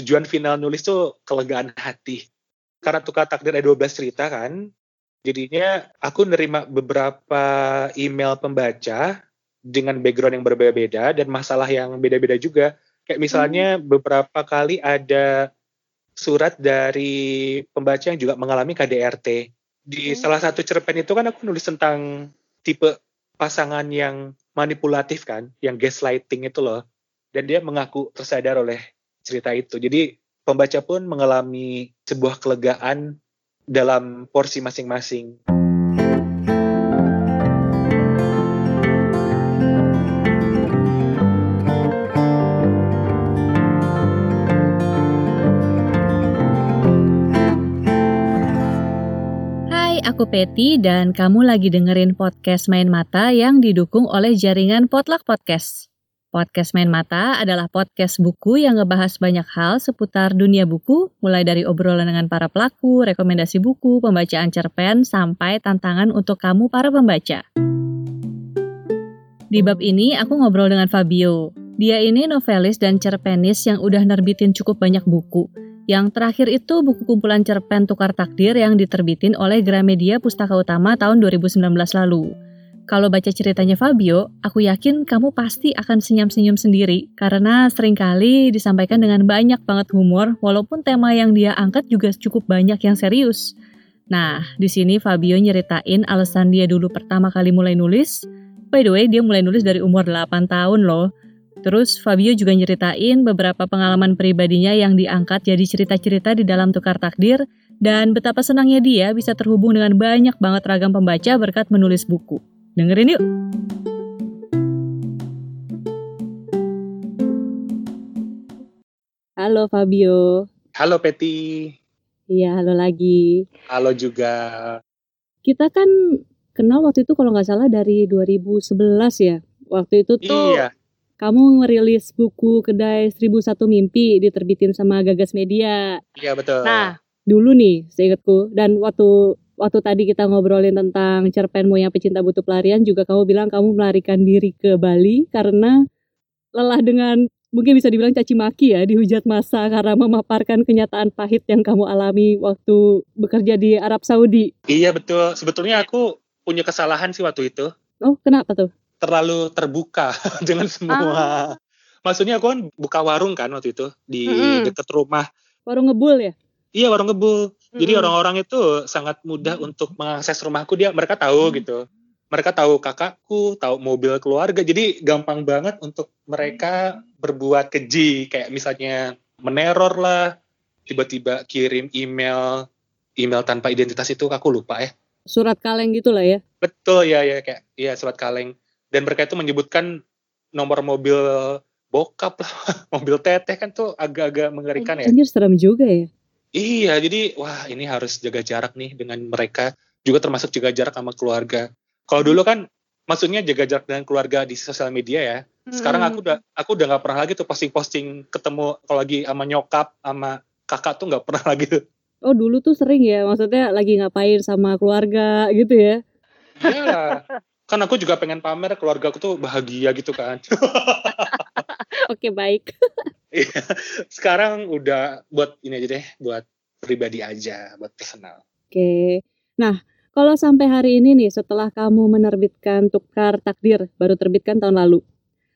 tujuan final nulis tuh kelegaan hati. Karena tukar takdir ada 12 cerita kan, jadinya aku nerima beberapa email pembaca dengan background yang berbeda-beda dan masalah yang beda-beda juga. Kayak misalnya hmm. beberapa kali ada surat dari pembaca yang juga mengalami KDRT. Di hmm. salah satu cerpen itu kan aku nulis tentang tipe pasangan yang manipulatif kan, yang gaslighting itu loh. Dan dia mengaku tersadar oleh cerita itu. Jadi pembaca pun mengalami sebuah kelegaan dalam porsi masing-masing. aku Peti dan kamu lagi dengerin podcast Main Mata yang didukung oleh jaringan Potluck Podcast. Podcast Main Mata adalah podcast buku yang ngebahas banyak hal seputar dunia buku, mulai dari obrolan dengan para pelaku, rekomendasi buku, pembacaan cerpen, sampai tantangan untuk kamu para pembaca. Di bab ini aku ngobrol dengan Fabio. Dia ini novelis dan cerpenis yang udah nerbitin cukup banyak buku, yang terakhir itu buku kumpulan cerpen Tukar Takdir yang diterbitin oleh Gramedia Pustaka Utama tahun 2019 lalu. Kalau baca ceritanya Fabio, aku yakin kamu pasti akan senyum-senyum sendiri karena sering kali disampaikan dengan banyak banget humor walaupun tema yang dia angkat juga cukup banyak yang serius. Nah, di sini Fabio nyeritain alasan dia dulu pertama kali mulai nulis. By the way, dia mulai nulis dari umur 8 tahun loh. Terus Fabio juga nyeritain beberapa pengalaman pribadinya yang diangkat jadi cerita-cerita di dalam Tukar Takdir dan betapa senangnya dia bisa terhubung dengan banyak banget ragam pembaca berkat menulis buku. Dengerin yuk! Halo Fabio. Halo Peti. Iya, halo lagi. Halo juga. Kita kan kenal waktu itu kalau nggak salah dari 2011 ya. Waktu itu tuh iya kamu ngerilis buku kedai 1001 mimpi diterbitin sama Gagas Media. Iya betul. Nah, dulu nih seingatku dan waktu waktu tadi kita ngobrolin tentang cerpenmu yang pecinta butuh pelarian juga kamu bilang kamu melarikan diri ke Bali karena lelah dengan mungkin bisa dibilang caci maki ya dihujat masa karena memaparkan kenyataan pahit yang kamu alami waktu bekerja di Arab Saudi. Iya betul. Sebetulnya aku punya kesalahan sih waktu itu. Oh, kenapa tuh? terlalu terbuka dengan semua. Ah. Maksudnya aku kan buka warung kan waktu itu di mm-hmm. dekat rumah. Warung ngebul ya? Iya warung ngebul. Mm-hmm. Jadi orang-orang itu sangat mudah untuk mengakses rumahku. Dia mereka tahu mm-hmm. gitu. Mereka tahu kakakku, tahu mobil keluarga. Jadi gampang banget untuk mereka berbuat keji. Kayak misalnya meneror lah, tiba-tiba kirim email, email tanpa identitas itu aku lupa ya. Surat kaleng gitu lah ya? Betul ya ya kayak iya surat kaleng dan mereka itu menyebutkan nomor mobil bokap lah, mobil teteh kan tuh agak-agak mengerikan ya. Anjir serem juga ya. Iya, jadi wah ini harus jaga jarak nih dengan mereka, juga termasuk jaga jarak sama keluarga. Kalau dulu kan maksudnya jaga jarak dengan keluarga di sosial media ya. Sekarang aku udah aku udah nggak pernah lagi tuh posting-posting ketemu kalau lagi sama nyokap sama kakak tuh nggak pernah lagi tuh. Oh dulu tuh sering ya, maksudnya lagi ngapain sama keluarga gitu ya? Iya, kan aku juga pengen pamer keluarga aku tuh bahagia gitu kan oke baik sekarang udah buat ini aja deh buat pribadi aja buat personal oke nah kalau sampai hari ini nih setelah kamu menerbitkan tukar takdir baru terbitkan tahun lalu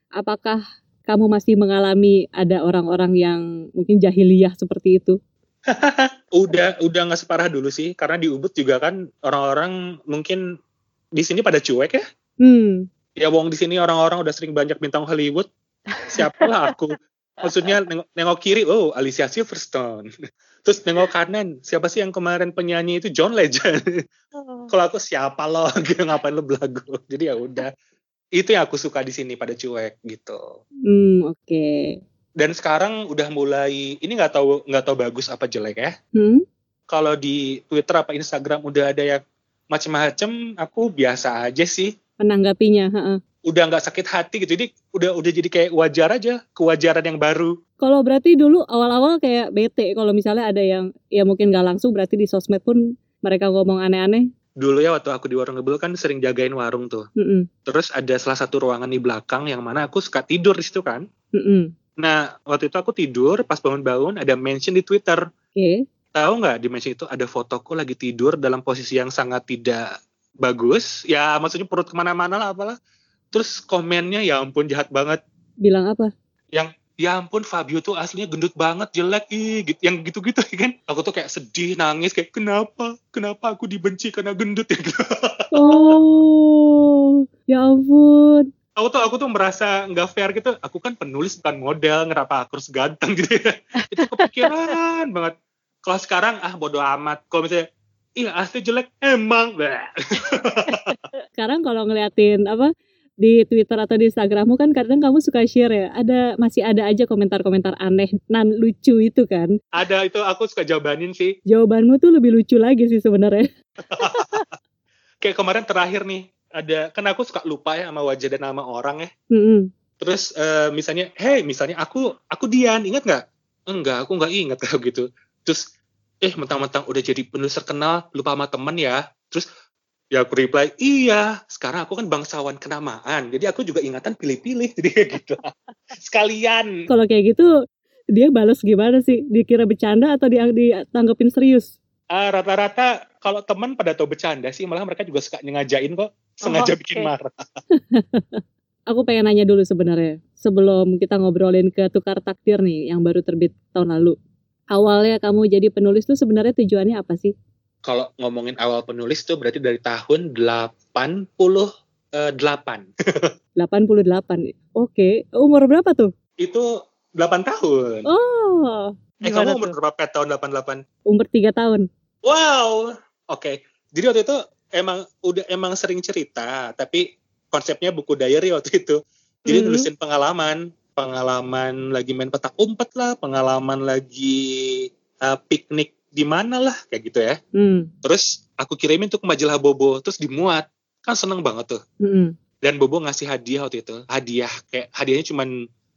apakah kamu masih mengalami ada orang-orang yang mungkin jahiliyah seperti itu udah udah nggak separah dulu sih karena di Ubud juga kan orang-orang mungkin di sini pada cuek ya. Hmm. Ya wong di sini orang-orang udah sering banyak bintang Hollywood. Siapalah aku. Maksudnya nengok, nengok kiri, oh Alicia Silverstone. Terus nengok kanan, siapa sih yang kemarin penyanyi itu John Legend. Oh. Kalau aku siapa lo, ngapain lo belagu. Jadi ya udah. Itu yang aku suka di sini pada cuek gitu. Hmm, oke. Okay. Dan sekarang udah mulai ini nggak tahu nggak tahu bagus apa jelek ya. Hmm? Kalau di Twitter apa Instagram udah ada yang macem-macem aku biasa aja sih menanggapinya uh-uh. Udah nggak sakit hati gitu jadi udah udah jadi kayak wajar aja kewajaran yang baru kalau berarti dulu awal-awal kayak bete kalau misalnya ada yang ya mungkin nggak langsung berarti di sosmed pun mereka ngomong aneh-aneh dulu ya waktu aku di warung ngebul kan sering jagain warung tuh mm -mm. terus ada salah satu ruangan di belakang yang mana aku suka tidur di situ kan mm -mm. Nah, waktu itu aku tidur, pas bangun-bangun ada mention di Twitter. Oke. Tahu nggak di mention itu ada fotoku lagi tidur dalam posisi yang sangat tidak bagus. Ya maksudnya perut ke mana-mana lah apalah. Terus komennya ya ampun jahat banget. Bilang apa? Yang ya ampun Fabio tuh aslinya gendut banget, jelek, ih, gitu, yang gitu-gitu kan. Aku tuh kayak sedih, nangis, kayak kenapa? Kenapa aku dibenci karena gendut ya? Oh, ya ampun. aku tuh aku tuh merasa nggak fair gitu. Aku kan penulis bukan model, kenapa aku harus ganteng gitu ya. Itu kepikiran banget. Kalau sekarang ah bodo amat. Kalau misalnya iya asli jelek emang. Sekarang kalau ngeliatin apa di Twitter atau di Instagrammu kan kadang kamu suka share ya. Ada masih ada aja komentar-komentar aneh nan lucu itu kan. Ada itu aku suka jawabanin sih. Jawabanmu tuh lebih lucu lagi sih sebenarnya. Kayak kemarin terakhir nih ada kan aku suka lupa ya sama wajah dan nama orang ya. Mm-mm. Terus eh, misalnya, hey misalnya aku aku Dian, ingat nggak? Enggak, aku nggak ingat kayak gitu. Terus eh mentang-mentang udah jadi penulis terkenal, lupa sama temen ya. Terus ya aku reply, iya. Sekarang aku kan bangsawan kenamaan, jadi aku juga ingatan pilih-pilih, jadi kayak gitu. Sekalian. Kalau kayak gitu dia balas gimana sih? Dikira bercanda atau dia ditanggepin serius? Ah, rata-rata kalau teman pada tahu bercanda sih, malah mereka juga suka nyengajain kok, sengaja Oh, bikin oke. marah. Aku pengen nanya dulu sebenarnya sebelum kita ngobrolin ke tukar takdir nih yang baru terbit tahun lalu. Awalnya kamu jadi penulis tuh sebenarnya tujuannya apa sih? Kalau ngomongin awal penulis tuh berarti dari tahun 88. 88. Oke, umur berapa tuh? Itu 8 tahun. Oh, eh, kamu umur tuh? berapa tahun 88? umur 3 tahun. Wow. Oke. Jadi waktu itu emang udah emang sering cerita, tapi konsepnya buku diary waktu itu. Jadi Mhm. nulisin pengalaman, pengalaman lagi main petak umpet lah, pengalaman lagi uh, piknik di mana lah, kayak gitu ya. Hmm. Terus aku kirimin tuh ke majalah Bobo, terus dimuat. Kan seneng banget tuh. mm-mm. Dan Bobo ngasih hadiah waktu itu. Hadiah kayak hadiahnya cuman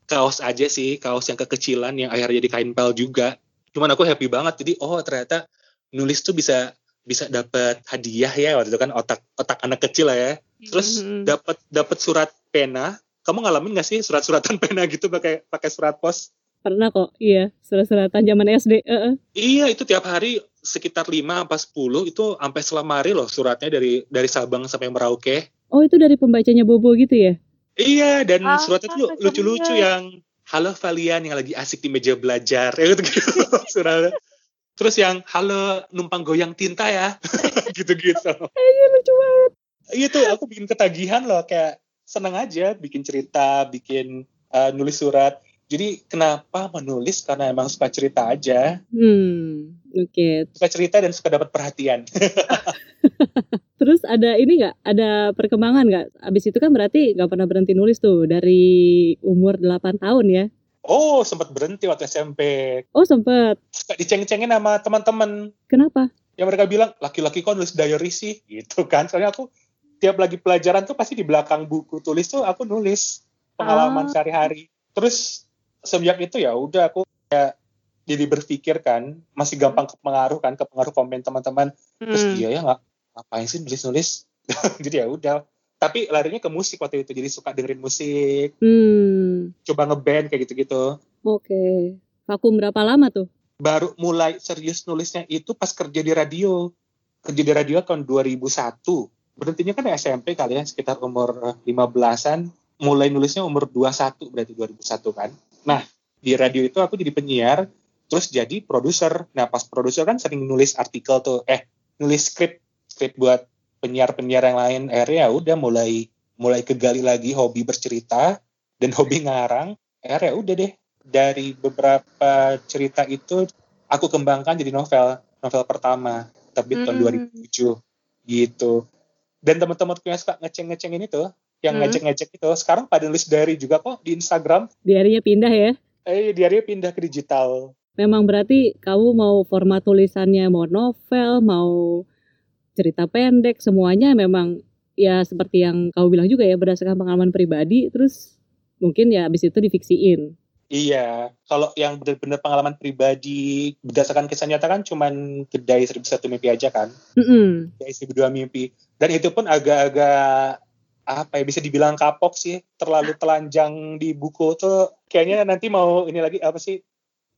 kaos aja sih, kaos yang kekecilan yang akhirnya jadi kain pel juga. Cuman aku happy banget. Jadi oh ternyata nulis tuh bisa bisa dapat hadiah ya waktu itu kan otak otak anak kecil lah ya. Terus Mhm. dapat dapat surat pena. Kamu ngalamin gak sih surat-suratan pena gitu pakai pakai surat pos? Pernah kok, iya. Surat-suratan zaman SD. Heeh. Iya itu tiap hari sekitar 5 apa 10 itu sampai selemari loh suratnya dari dari Sabang sampai Merauke. Oh, itu dari pembacanya Bobo gitu ya? Iya, dan Ah, suratnya tuh lucu lucu-lucu yang halo kalian yang lagi asik di meja belajar. Ya gitu gitu. Surat. Terus yang halo numpang goyang tinta ya. gitu-gitu. Iya, lucu banget. Iya tuh aku bikin ketagihan loh kayak seneng aja bikin cerita, bikin uh, nulis surat. Jadi kenapa menulis karena emang suka cerita aja, Hmm, oke. suka cerita dan suka dapat perhatian. Terus ada ini nggak? Ada perkembangan nggak? Abis itu kan berarti nggak pernah berhenti nulis tuh dari umur 8 tahun ya? Oh, sempat berhenti waktu SMP. Oh sempet. Suka diceng-cengin sama teman-teman. Kenapa? yang mereka bilang laki-laki kok nulis diary sih gitu kan soalnya aku tiap lagi pelajaran tuh pasti di belakang buku tulis tuh aku nulis pengalaman Ah. sehari-hari terus sejak itu ya udah aku kayak jadi berpikir kan masih gampang kepengaruh kan kepengaruh komen teman-teman terus Hmm. iya ya nggak ngapain sih nulis-nulis jadi ya udah tapi larinya ke musik waktu itu jadi suka dengerin musik Hmm, coba ngeband kayak gitu-gitu oke. Vakum berapa lama tuh? baru mulai serius nulisnya itu pas kerja di radio. Kerja di radio tahun 2001. Berhentinya kan SMP kali ya, sekitar umur eh, 15-an. Mulai nulisnya umur 21, berarti 2001 kan. Nah, di radio itu aku jadi penyiar, terus jadi produser. Nah, pas produser kan sering nulis artikel tuh, eh, nulis skrip, skrip buat penyiar-penyiar yang lain. Akhirnya ya udah mulai mulai kegali lagi hobi bercerita dan hobi ngarang. Akhirnya ya udah deh, dari beberapa cerita itu aku kembangkan jadi novel novel pertama terbit tahun Hmm. 2007 gitu dan teman-temanku yang suka ngeceng-ngecengin itu yang Hmm. ngecek-ngecek itu sekarang pada nulis diary juga kok di Instagram Diarinya pindah ya? eh diary pindah ke digital Memang berarti kamu mau format tulisannya mau novel, mau cerita pendek, semuanya memang ya seperti yang kamu bilang juga ya berdasarkan pengalaman pribadi, terus mungkin ya abis itu difiksiin. iya kalau yang benar-benar pengalaman pribadi berdasarkan kisah nyata kan cuman kedai seribu satu mimpi aja kan Mm-mm. kedai seribu dua mimpi dan itu pun agak-agak apa ya bisa dibilang kapok sih terlalu telanjang di buku tuh kayaknya nanti mau ini lagi apa sih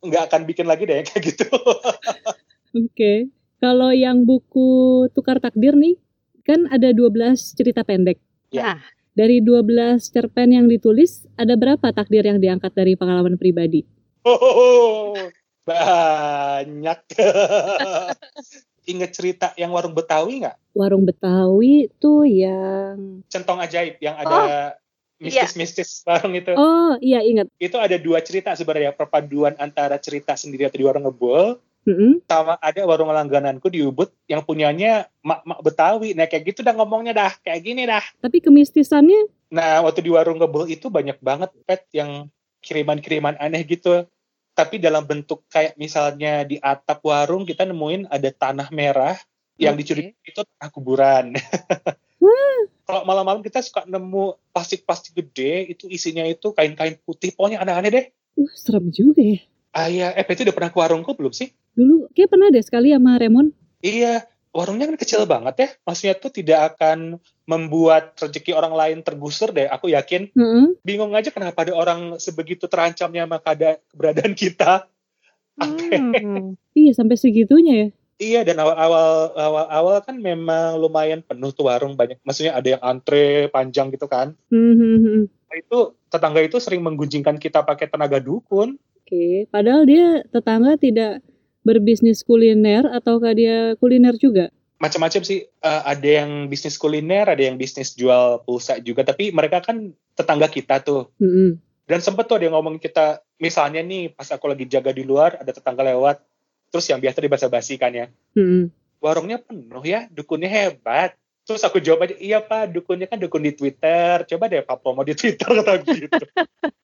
nggak akan bikin lagi deh kayak gitu. Oke. Okay. Kalau yang buku Tukar Takdir nih kan ada 12 cerita pendek. Ya. Nah, dari 12 cerpen yang ditulis ada berapa takdir yang diangkat dari pengalaman pribadi? Oh, banyak. Ingat cerita yang warung Betawi nggak? Warung Betawi tuh yang centong ajaib yang ada oh, mistis-mistis iya. warung itu. Oh iya ingat. Itu ada dua cerita sebenarnya perpaduan antara cerita sendiri atau di warung ngebul Mm-hmm. Sama ada warung langgananku di Ubud yang punyanya mak-mak Betawi. Nah kayak gitu dah ngomongnya dah, kayak gini dah. Tapi kemistisannya? Nah waktu di warung ngebul itu banyak banget pet yang kiriman-kiriman aneh gitu tapi dalam bentuk kayak misalnya di atap warung kita nemuin ada tanah merah yang dicuri itu tanah kuburan. hmm. Kalau malam-malam kita suka nemu plastik-plastik gede itu isinya itu kain-kain putih pokoknya aneh-aneh deh. Uh, serem juga ya. Ah iya, eh itu udah pernah ke warungku belum sih? Dulu kayak pernah deh sekali sama Remon. Iya, warungnya kan kecil banget ya. Maksudnya tuh tidak akan membuat rezeki orang lain tergusur deh. Aku yakin. Mm-hmm. Bingung aja kenapa ada orang sebegitu terancamnya sama keberadaan kita. Hmm. iya sampai segitunya ya. Iya dan awal-awal awal-awal kan memang lumayan penuh tuh warung banyak. Maksudnya ada yang antre panjang gitu kan. Mm-hmm. Itu tetangga itu sering menggunjingkan kita pakai tenaga dukun. Oke, okay. padahal dia tetangga tidak berbisnis kuliner ataukah dia kuliner juga? Macam-macam sih. Uh, ada yang bisnis kuliner, ada yang bisnis jual pulsa juga. Tapi mereka kan tetangga kita tuh. Mm-hmm. Dan sempet tuh dia ngomong kita, misalnya nih pas aku lagi jaga di luar, ada tetangga lewat. Terus yang biasa dibasa basi kan ya. Mm-hmm. Warungnya penuh ya, dukunnya hebat. Terus aku jawab aja, iya pak, dukunnya kan dukun di Twitter. Coba deh pak promo di Twitter kata gitu.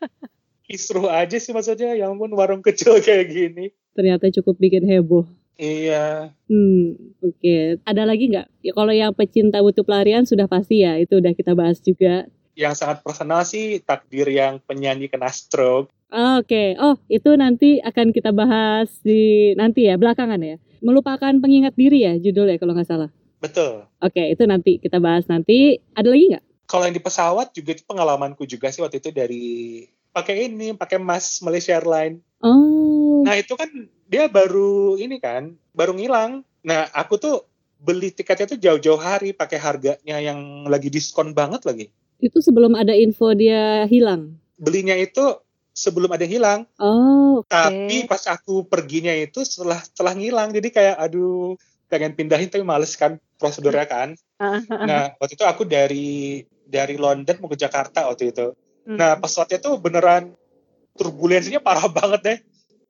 Kisruh aja sih maksudnya, yang pun warung kecil kayak gini ternyata cukup bikin heboh. Iya. Hmm, oke. Okay. Ada lagi nggak? Ya kalau yang pecinta butuh pelarian sudah pasti ya, itu udah kita bahas juga. Yang sangat personal sih takdir yang penyanyi kena stroke. Oke, okay. oh itu nanti akan kita bahas di nanti ya belakangan ya. Melupakan pengingat diri ya judulnya kalau nggak salah. Betul. Oke, okay, itu nanti kita bahas nanti. Ada lagi nggak? Kalau yang di pesawat juga itu pengalamanku juga sih waktu itu dari pakai ini, pakai Mas Malaysia Airlines. Oh. Nah itu kan dia baru ini kan, baru ngilang. Nah aku tuh beli tiketnya tuh jauh-jauh hari pakai harganya yang lagi diskon banget lagi. Itu sebelum ada info dia hilang? Belinya itu sebelum ada hilang. Oh, okay. Tapi pas aku perginya itu setelah setelah ngilang, jadi kayak aduh pengen pindahin tapi males kan prosedurnya kan. nah waktu itu aku dari dari London mau ke Jakarta waktu itu. Hmm. Nah pesawatnya tuh beneran turbulensinya parah banget deh.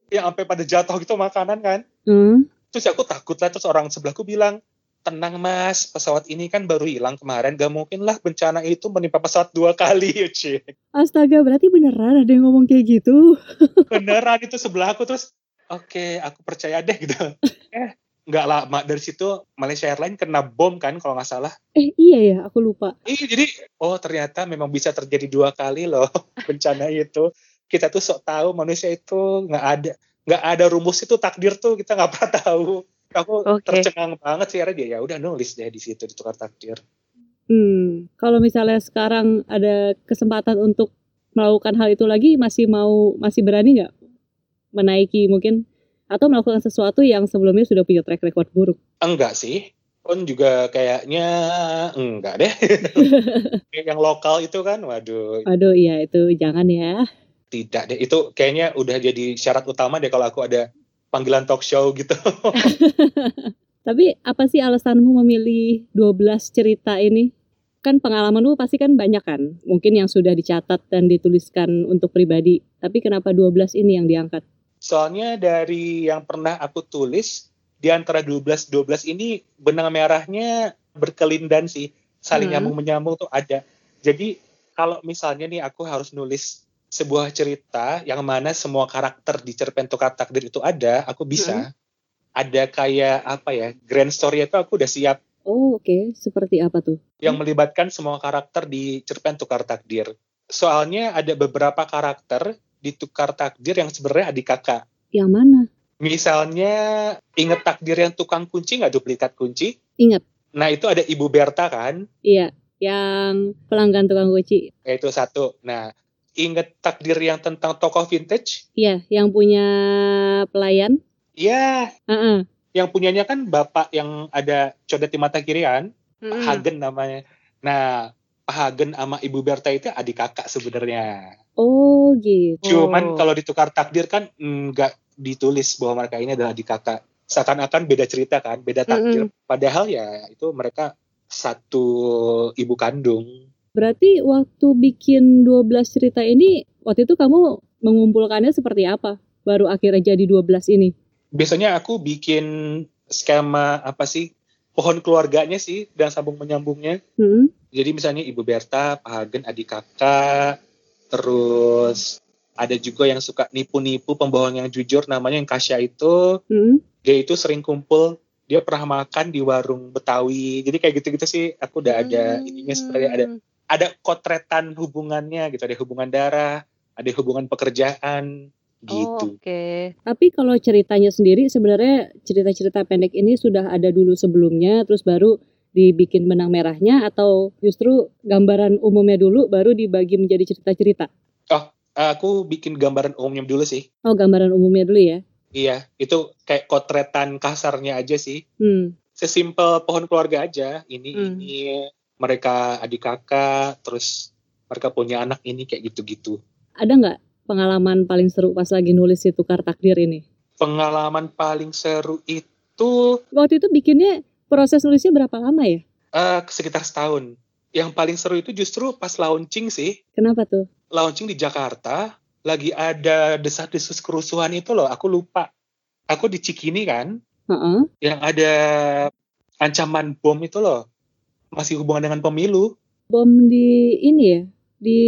Yang sampai pada jatuh gitu makanan kan. Hmm. terus aku takut lah terus orang sebelahku bilang tenang mas pesawat ini kan baru hilang kemarin. Gak mungkin lah bencana itu menimpa pesawat dua kali ya cik astaga berarti beneran ada yang ngomong kayak gitu? Beneran itu sebelahku terus oke okay, aku percaya deh gitu. Eh nggak lama dari situ Malaysia Airlines kena bom kan kalau nggak salah. Eh iya ya, aku lupa. Iya jadi oh ternyata memang bisa terjadi dua kali loh bencana itu kita tuh sok tahu manusia itu nggak ada nggak ada rumus itu takdir tuh kita nggak pernah tahu. Aku okay. tercengang banget sih akhirnya dia ya udah nulis deh di situ ditukar takdir. Hmm. Kalau misalnya sekarang ada kesempatan untuk melakukan hal itu lagi masih mau masih berani nggak menaiki mungkin? Atau melakukan sesuatu yang sebelumnya sudah punya track record buruk? Enggak sih. Pun juga kayaknya enggak deh. Yang lokal itu kan waduh. Waduh iya itu jangan ya tidak deh. Itu kayaknya udah jadi syarat utama deh kalau aku ada panggilan talk show gitu. Tapi apa sih alasanmu memilih 12 cerita ini? Kan pengalamanmu pasti kan banyak kan. Mungkin yang sudah dicatat dan dituliskan untuk pribadi. Tapi kenapa 12 ini yang diangkat? Soalnya dari yang pernah aku tulis di antara 12 12 ini benang merahnya berkelindan sih. Saling hmm. nyambung menyambung tuh ada. Jadi kalau misalnya nih aku harus nulis sebuah cerita yang mana semua karakter di cerpen tukar takdir itu ada, aku bisa. Hmm. Ada kayak apa ya, grand story itu aku udah siap. Oh oke, okay. seperti apa tuh? Yang melibatkan semua karakter di cerpen tukar takdir. Soalnya ada beberapa karakter di tukar takdir yang sebenarnya adik kakak. Yang mana? Misalnya inget takdir yang tukang kunci nggak duplikat kunci? Ingat. Nah itu ada Ibu Berta kan? Iya. yang pelanggan tukang guci. Itu satu. Nah, inget takdir yang tentang tokoh vintage? Iya, yang punya pelayan. Iya. Uh-uh. Yang punyanya kan bapak yang ada codet di mata kiri kan? Pak Mm-mm. Hagen namanya. Nah, Pak Hagen sama Ibu Berta itu adik kakak sebenarnya. Oh gitu. Cuman kalau ditukar takdir kan nggak ditulis bahwa mereka ini adalah adik kakak. Seakan-akan beda cerita kan, beda takdir. Padahal ya itu mereka satu ibu kandung. Berarti waktu bikin 12 cerita ini, waktu itu kamu mengumpulkannya seperti apa? Baru akhirnya jadi 12 ini. Biasanya aku bikin skema apa sih? Pohon keluarganya sih dan sambung menyambungnya. Hmm. Jadi misalnya Ibu Berta, Pak Hagen, adik kakak, terus ada juga yang suka nipu-nipu pembohong yang jujur namanya yang Kasya itu Hmm. dia itu sering kumpul dia pernah makan di warung Betawi jadi kayak gitu-gitu sih aku udah ada ininya sebenarnya ada ada kotretan hubungannya gitu ada hubungan darah ada hubungan pekerjaan gitu Oke. Tapi kalau ceritanya sendiri sebenarnya cerita-cerita pendek ini sudah ada dulu sebelumnya, terus baru dibikin benang merahnya atau justru gambaran umumnya dulu baru dibagi menjadi cerita-cerita. aku bikin gambaran umumnya dulu sih Oh, gambaran umumnya dulu ya. iya itu kayak kotretan kasarnya aja sih Hmm. sesimpel pohon keluarga aja ini Hmm. ini mereka adik kakak terus mereka punya anak ini kayak gitu-gitu Ada nggak pengalaman paling seru pas lagi nulis si tukar takdir ini? pengalaman paling seru itu Waktu itu bikinnya proses nulisnya berapa lama ya? eh, sekitar setahun yang paling seru itu justru pas launching sih Kenapa tuh? launching di Jakarta lagi ada desas-desus kerusuhan itu loh aku lupa aku di Cikini kan Heeh. yang ada ancaman bom itu loh masih hubungan dengan pemilu Bom di ini ya? Di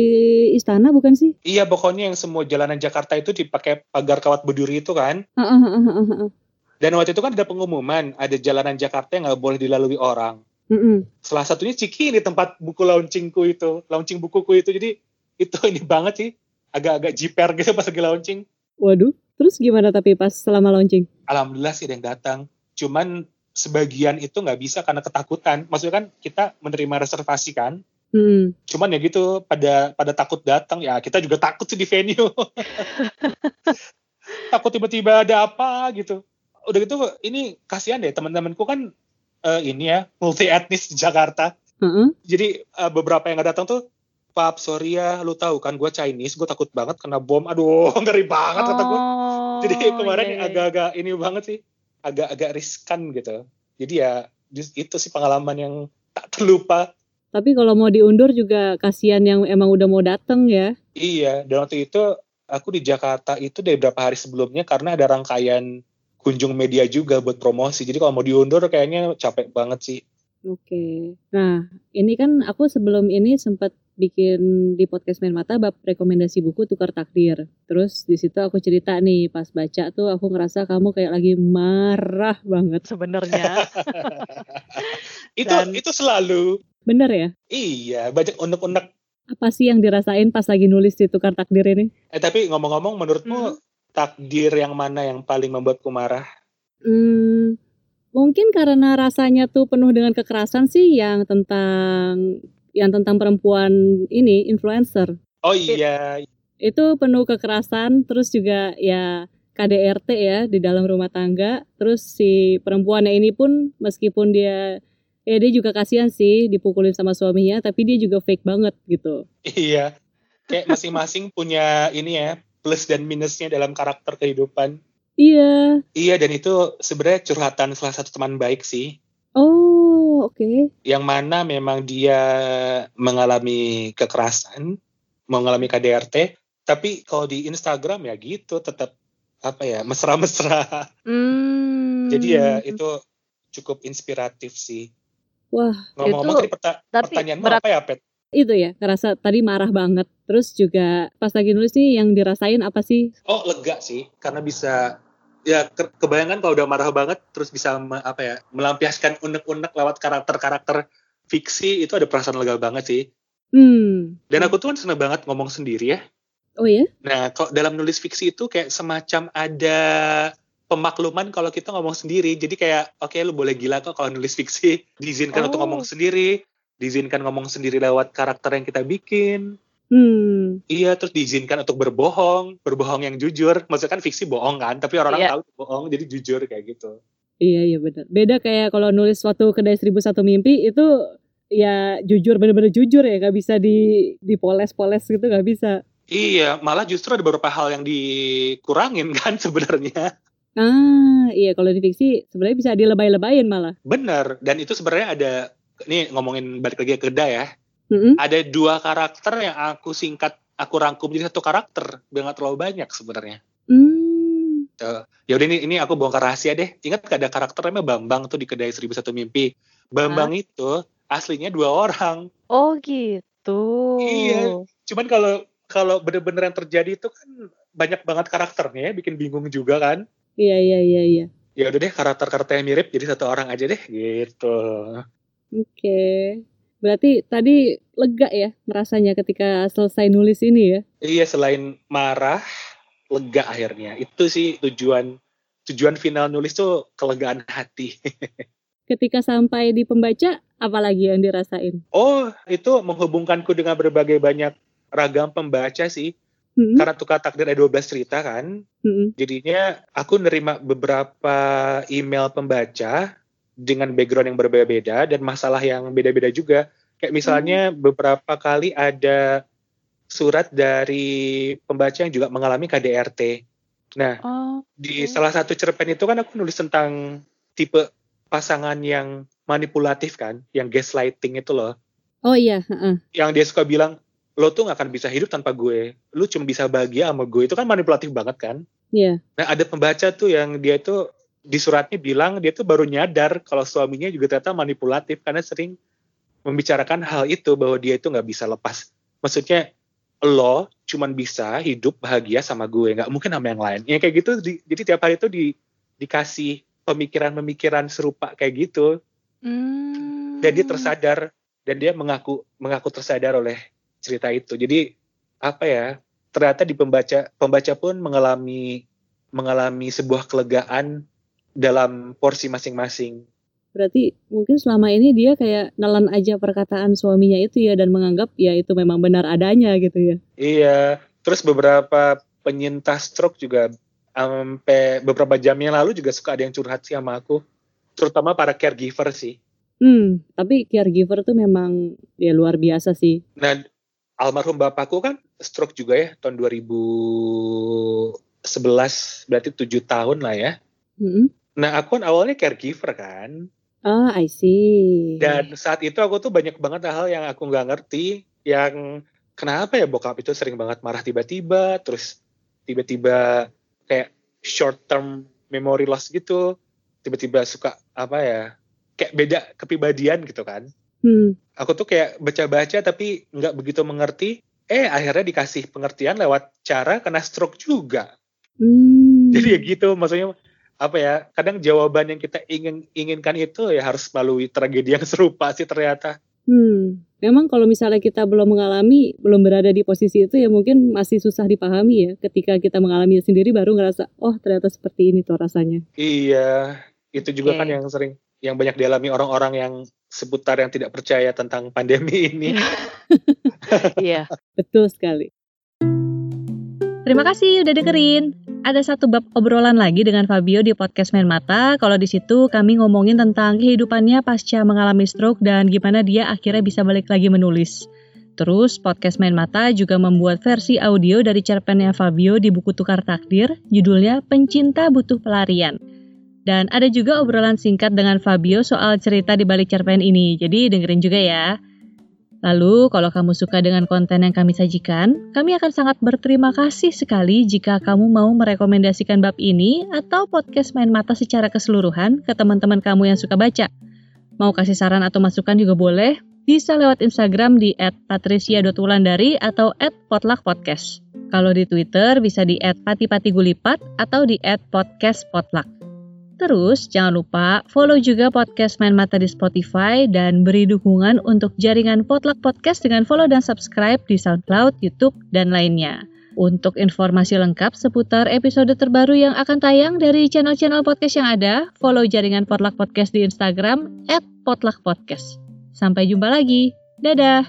istana bukan sih? iya pokoknya yang semua jalanan Jakarta itu dipakai pagar kawat berduri itu kan Heeh, heeh, heeh, heeh. dan waktu itu kan ada pengumuman ada jalanan Jakarta yang nggak boleh dilalui orang salah satunya Cikini tempat buku launchingku itu launching bukuku itu jadi itu ini banget sih agak-agak jiper gitu pas lagi launching Waduh, terus gimana tapi pas selama launching? alhamdulillah sih ada yang datang cuman sebagian itu nggak bisa karena ketakutan. Maksudnya kan kita menerima reservasi kan? Hmm. cuman ya gitu pada pada takut datang ya kita juga takut sih di venue. Takut tiba-tiba ada apa gitu. Udah gitu ini kasihan deh teman-temanku kan eh, ini ya multi etnis di Jakarta. Heeh. jadi eh, beberapa yang nggak datang tuh Pap sorry ya lu tahu kan gue Chinese gue takut banget kena bom. Aduh ngeri banget kata gue Oh, jadi kemarin iya, iya, iya. agak-agak ini banget sih agak-agak riskan gitu. Jadi ya itu sih pengalaman yang tak terlupa. Tapi kalau mau diundur juga kasihan yang emang udah mau dateng ya. iya dan waktu itu aku di Jakarta itu dari beberapa hari sebelumnya karena ada rangkaian kunjung media juga buat promosi. Jadi kalau mau diundur kayaknya capek banget sih Oke. Nah, ini kan aku sebelum ini sempat bikin di podcast Main Mata bab rekomendasi buku Tukar Takdir. Terus di situ aku cerita nih pas baca tuh aku ngerasa kamu kayak lagi marah banget. Sebenarnya itu Dan- itu selalu Bener ya? iya banyak unek-unek Apa sih yang dirasain pas lagi nulis di Tukar Takdir ini? eh tapi ngomong-ngomong menurutmu Hmm. takdir yang mana yang paling membuatku marah Hmm, mungkin karena rasanya tuh penuh dengan kekerasan sih yang tentang yang tentang perempuan ini influencer. oh iya itu penuh kekerasan terus juga ya KDRT ya di dalam rumah tangga terus si perempuannya ini pun meskipun dia ya dia juga kasihan sih dipukulin sama suaminya tapi dia juga fake banget gitu Iya, kayak masing-masing punya ini ya plus dan minusnya dalam karakter kehidupan. Iya Iya dan itu sebenarnya curhatan salah satu teman baik sih, oh oke yang mana memang dia mengalami kekerasan, mengalami KDRT, tapi kalau di Instagram ya gitu tetap apa ya mesra-mesra. Hmm. Jadi ya itu cukup inspiratif sih. wah Ngomong-ngomong Itu- tadi perta- tapi pertanyaanmu berat- apa ya Pet? itu ya ngerasa tadi marah banget terus juga pas lagi nulis nih yang dirasain apa sih Oh lega sih, karena bisa ya ke- kebayangan kalau udah marah banget terus bisa me- apa ya melampiaskan unek-unek lewat karakter-karakter fiksi itu ada perasaan lega banget sih. hmm Dan aku tuh kan seneng banget ngomong sendiri ya. oh ya Nah kalau dalam nulis fiksi itu kayak semacam ada pemakluman kalau kita ngomong sendiri. Jadi kayak oke lu boleh gila kok kalau nulis fiksi, diizinkan untuk Oh. ngomong sendiri. diizinkan ngomong sendiri lewat karakter yang kita bikin. Hmm. Iya, terus diizinkan untuk berbohong, berbohong yang jujur. Maksudnya kan fiksi bohong kan, tapi orang-orang Iya. tahu bohong, jadi jujur kayak gitu. Iya iya benar. Beda kayak kalau nulis suatu kedai seribu satu mimpi itu ya jujur bener-bener jujur ya nggak bisa di dipoles-poles gitu nggak bisa. Iya, malah justru ada beberapa hal yang dikurangin kan sebenarnya. Ah iya kalau di fiksi sebenarnya bisa dilebay-lebayin malah. Bener, dan itu sebenarnya ada, ini ngomongin balik lagi ke kedai ya, Mm-mm. ada dua karakter yang aku singkat, aku rangkum jadi satu karakter, biar nggak terlalu banyak sebenarnya. Hmm. Tuh. Ya udah ini, ini aku bongkar rahasia deh. Ingat gak ada karakter namanya Bambang tuh di kedai 1001 mimpi. Bambang itu aslinya dua orang. Oh gitu. Iya. Cuman kalau kalau bener-bener yang terjadi itu kan banyak banget karakternya ya, bikin bingung juga kan. Iya iya iya iya. Ya udah deh karakter-karakter yang mirip jadi satu orang aja deh gitu. Oke. Berarti tadi lega ya merasanya ketika selesai nulis ini ya. Iya selain marah, lega akhirnya. Itu sih tujuan tujuan final nulis tuh kelegaan hati. Ketika sampai di pembaca apalagi yang dirasain? Oh, itu menghubungkanku dengan berbagai banyak ragam pembaca sih. Hmm. Karena Tukar Takdir ada 12 cerita kan. Hmm. Jadinya aku nerima beberapa email pembaca dengan background yang berbeda-beda dan masalah yang beda-beda juga. Kayak misalnya beberapa kali ada surat dari pembaca yang juga mengalami KDRT. Nah, Oh. di Oke. salah satu cerpen itu kan aku nulis tentang tipe pasangan yang manipulatif kan, yang gaslighting itu loh. Oh iya, heeh. Yang dia suka bilang, lo tuh gak akan bisa hidup tanpa gue. Lu cuma bisa bahagia sama gue. Itu kan manipulatif banget kan. Iya. Nah ada pembaca tuh yang dia itu di suratnya bilang dia tuh baru nyadar kalau suaminya juga ternyata manipulatif karena sering membicarakan hal itu bahwa dia itu nggak bisa lepas. Maksudnya lo cuman bisa hidup bahagia sama gue, nggak mungkin sama yang lain. Ya kayak gitu. di- jadi tiap hari itu di, dikasih pemikiran-pemikiran serupa kayak gitu. Hmm. Dan dia tersadar dan dia mengaku mengaku tersadar oleh cerita itu. Jadi apa ya? Ternyata di pembaca pembaca pun mengalami mengalami sebuah kelegaan dalam porsi masing-masing. Berarti mungkin selama ini dia kayak nelan aja perkataan suaminya itu ya dan menganggap ya itu memang benar adanya gitu ya. Iya. Terus beberapa penyintas stroke juga sampai beberapa jam yang lalu juga suka ada yang curhat sih sama aku. Terutama para caregiver sih. Hmm, tapi caregiver tuh memang ya luar biasa sih. Nah, almarhum bapakku kan stroke juga ya tahun 2011 berarti tujuh tahun lah ya. Mm-mm. Nah, aku kan awalnya caregiver kan. Ah, I see. Dan saat itu aku tuh banyak banget hal yang aku nggak ngerti. Yang kenapa ya bokap itu sering banget marah tiba-tiba. Terus tiba-tiba kayak short term memory loss gitu. Tiba-tiba suka apa ya. Kayak beda kepribadian gitu kan. Hmm, Aku tuh kayak baca-baca tapi nggak begitu mengerti. Eh akhirnya dikasih pengertian lewat cara kena stroke juga. hmm. Jadi ya gitu maksudnya apa ya kadang jawaban yang kita ingin inginkan itu ya harus melalui tragedi yang serupa sih ternyata Hmm, memang kalau misalnya kita belum mengalami, belum berada di posisi itu ya mungkin masih susah dipahami ya. Ketika kita mengalami sendiri baru ngerasa, oh ternyata seperti ini tuh rasanya. iya itu juga Oke. kan yang sering yang banyak dialami orang-orang yang seputar yang tidak percaya tentang pandemi ini Iya. Betul sekali. Terima kasih udah dengerin. Ada satu bab obrolan lagi dengan Fabio di podcast Main Mata. Kalau di situ kami ngomongin tentang kehidupannya pasca mengalami stroke dan gimana dia akhirnya bisa balik lagi menulis. Terus podcast Main Mata juga membuat versi audio dari cerpennya Fabio di buku Tukar Takdir, judulnya Pencinta Butuh Pelarian. Dan ada juga obrolan singkat dengan Fabio soal cerita di balik cerpen ini, jadi dengerin juga ya. Lalu, kalau kamu suka dengan konten yang kami sajikan, kami akan sangat berterima kasih sekali jika kamu mau merekomendasikan bab ini atau podcast Main Mata secara keseluruhan ke teman-teman kamu yang suka baca. Mau kasih saran atau masukan juga boleh, bisa lewat Instagram di @patricia.wulandari atau @potluckpodcast. Kalau di Twitter bisa di @patipatigulipat atau di @podcastpotluck. Terus, jangan lupa follow juga podcast Main Mata di Spotify dan beri dukungan untuk jaringan Potluck Podcast dengan follow dan subscribe di SoundCloud, YouTube, dan lainnya. Untuk informasi lengkap seputar episode terbaru yang akan tayang dari channel-channel podcast yang ada, follow jaringan Potluck Podcast di Instagram @potluckpodcast. Sampai jumpa lagi. Dadah.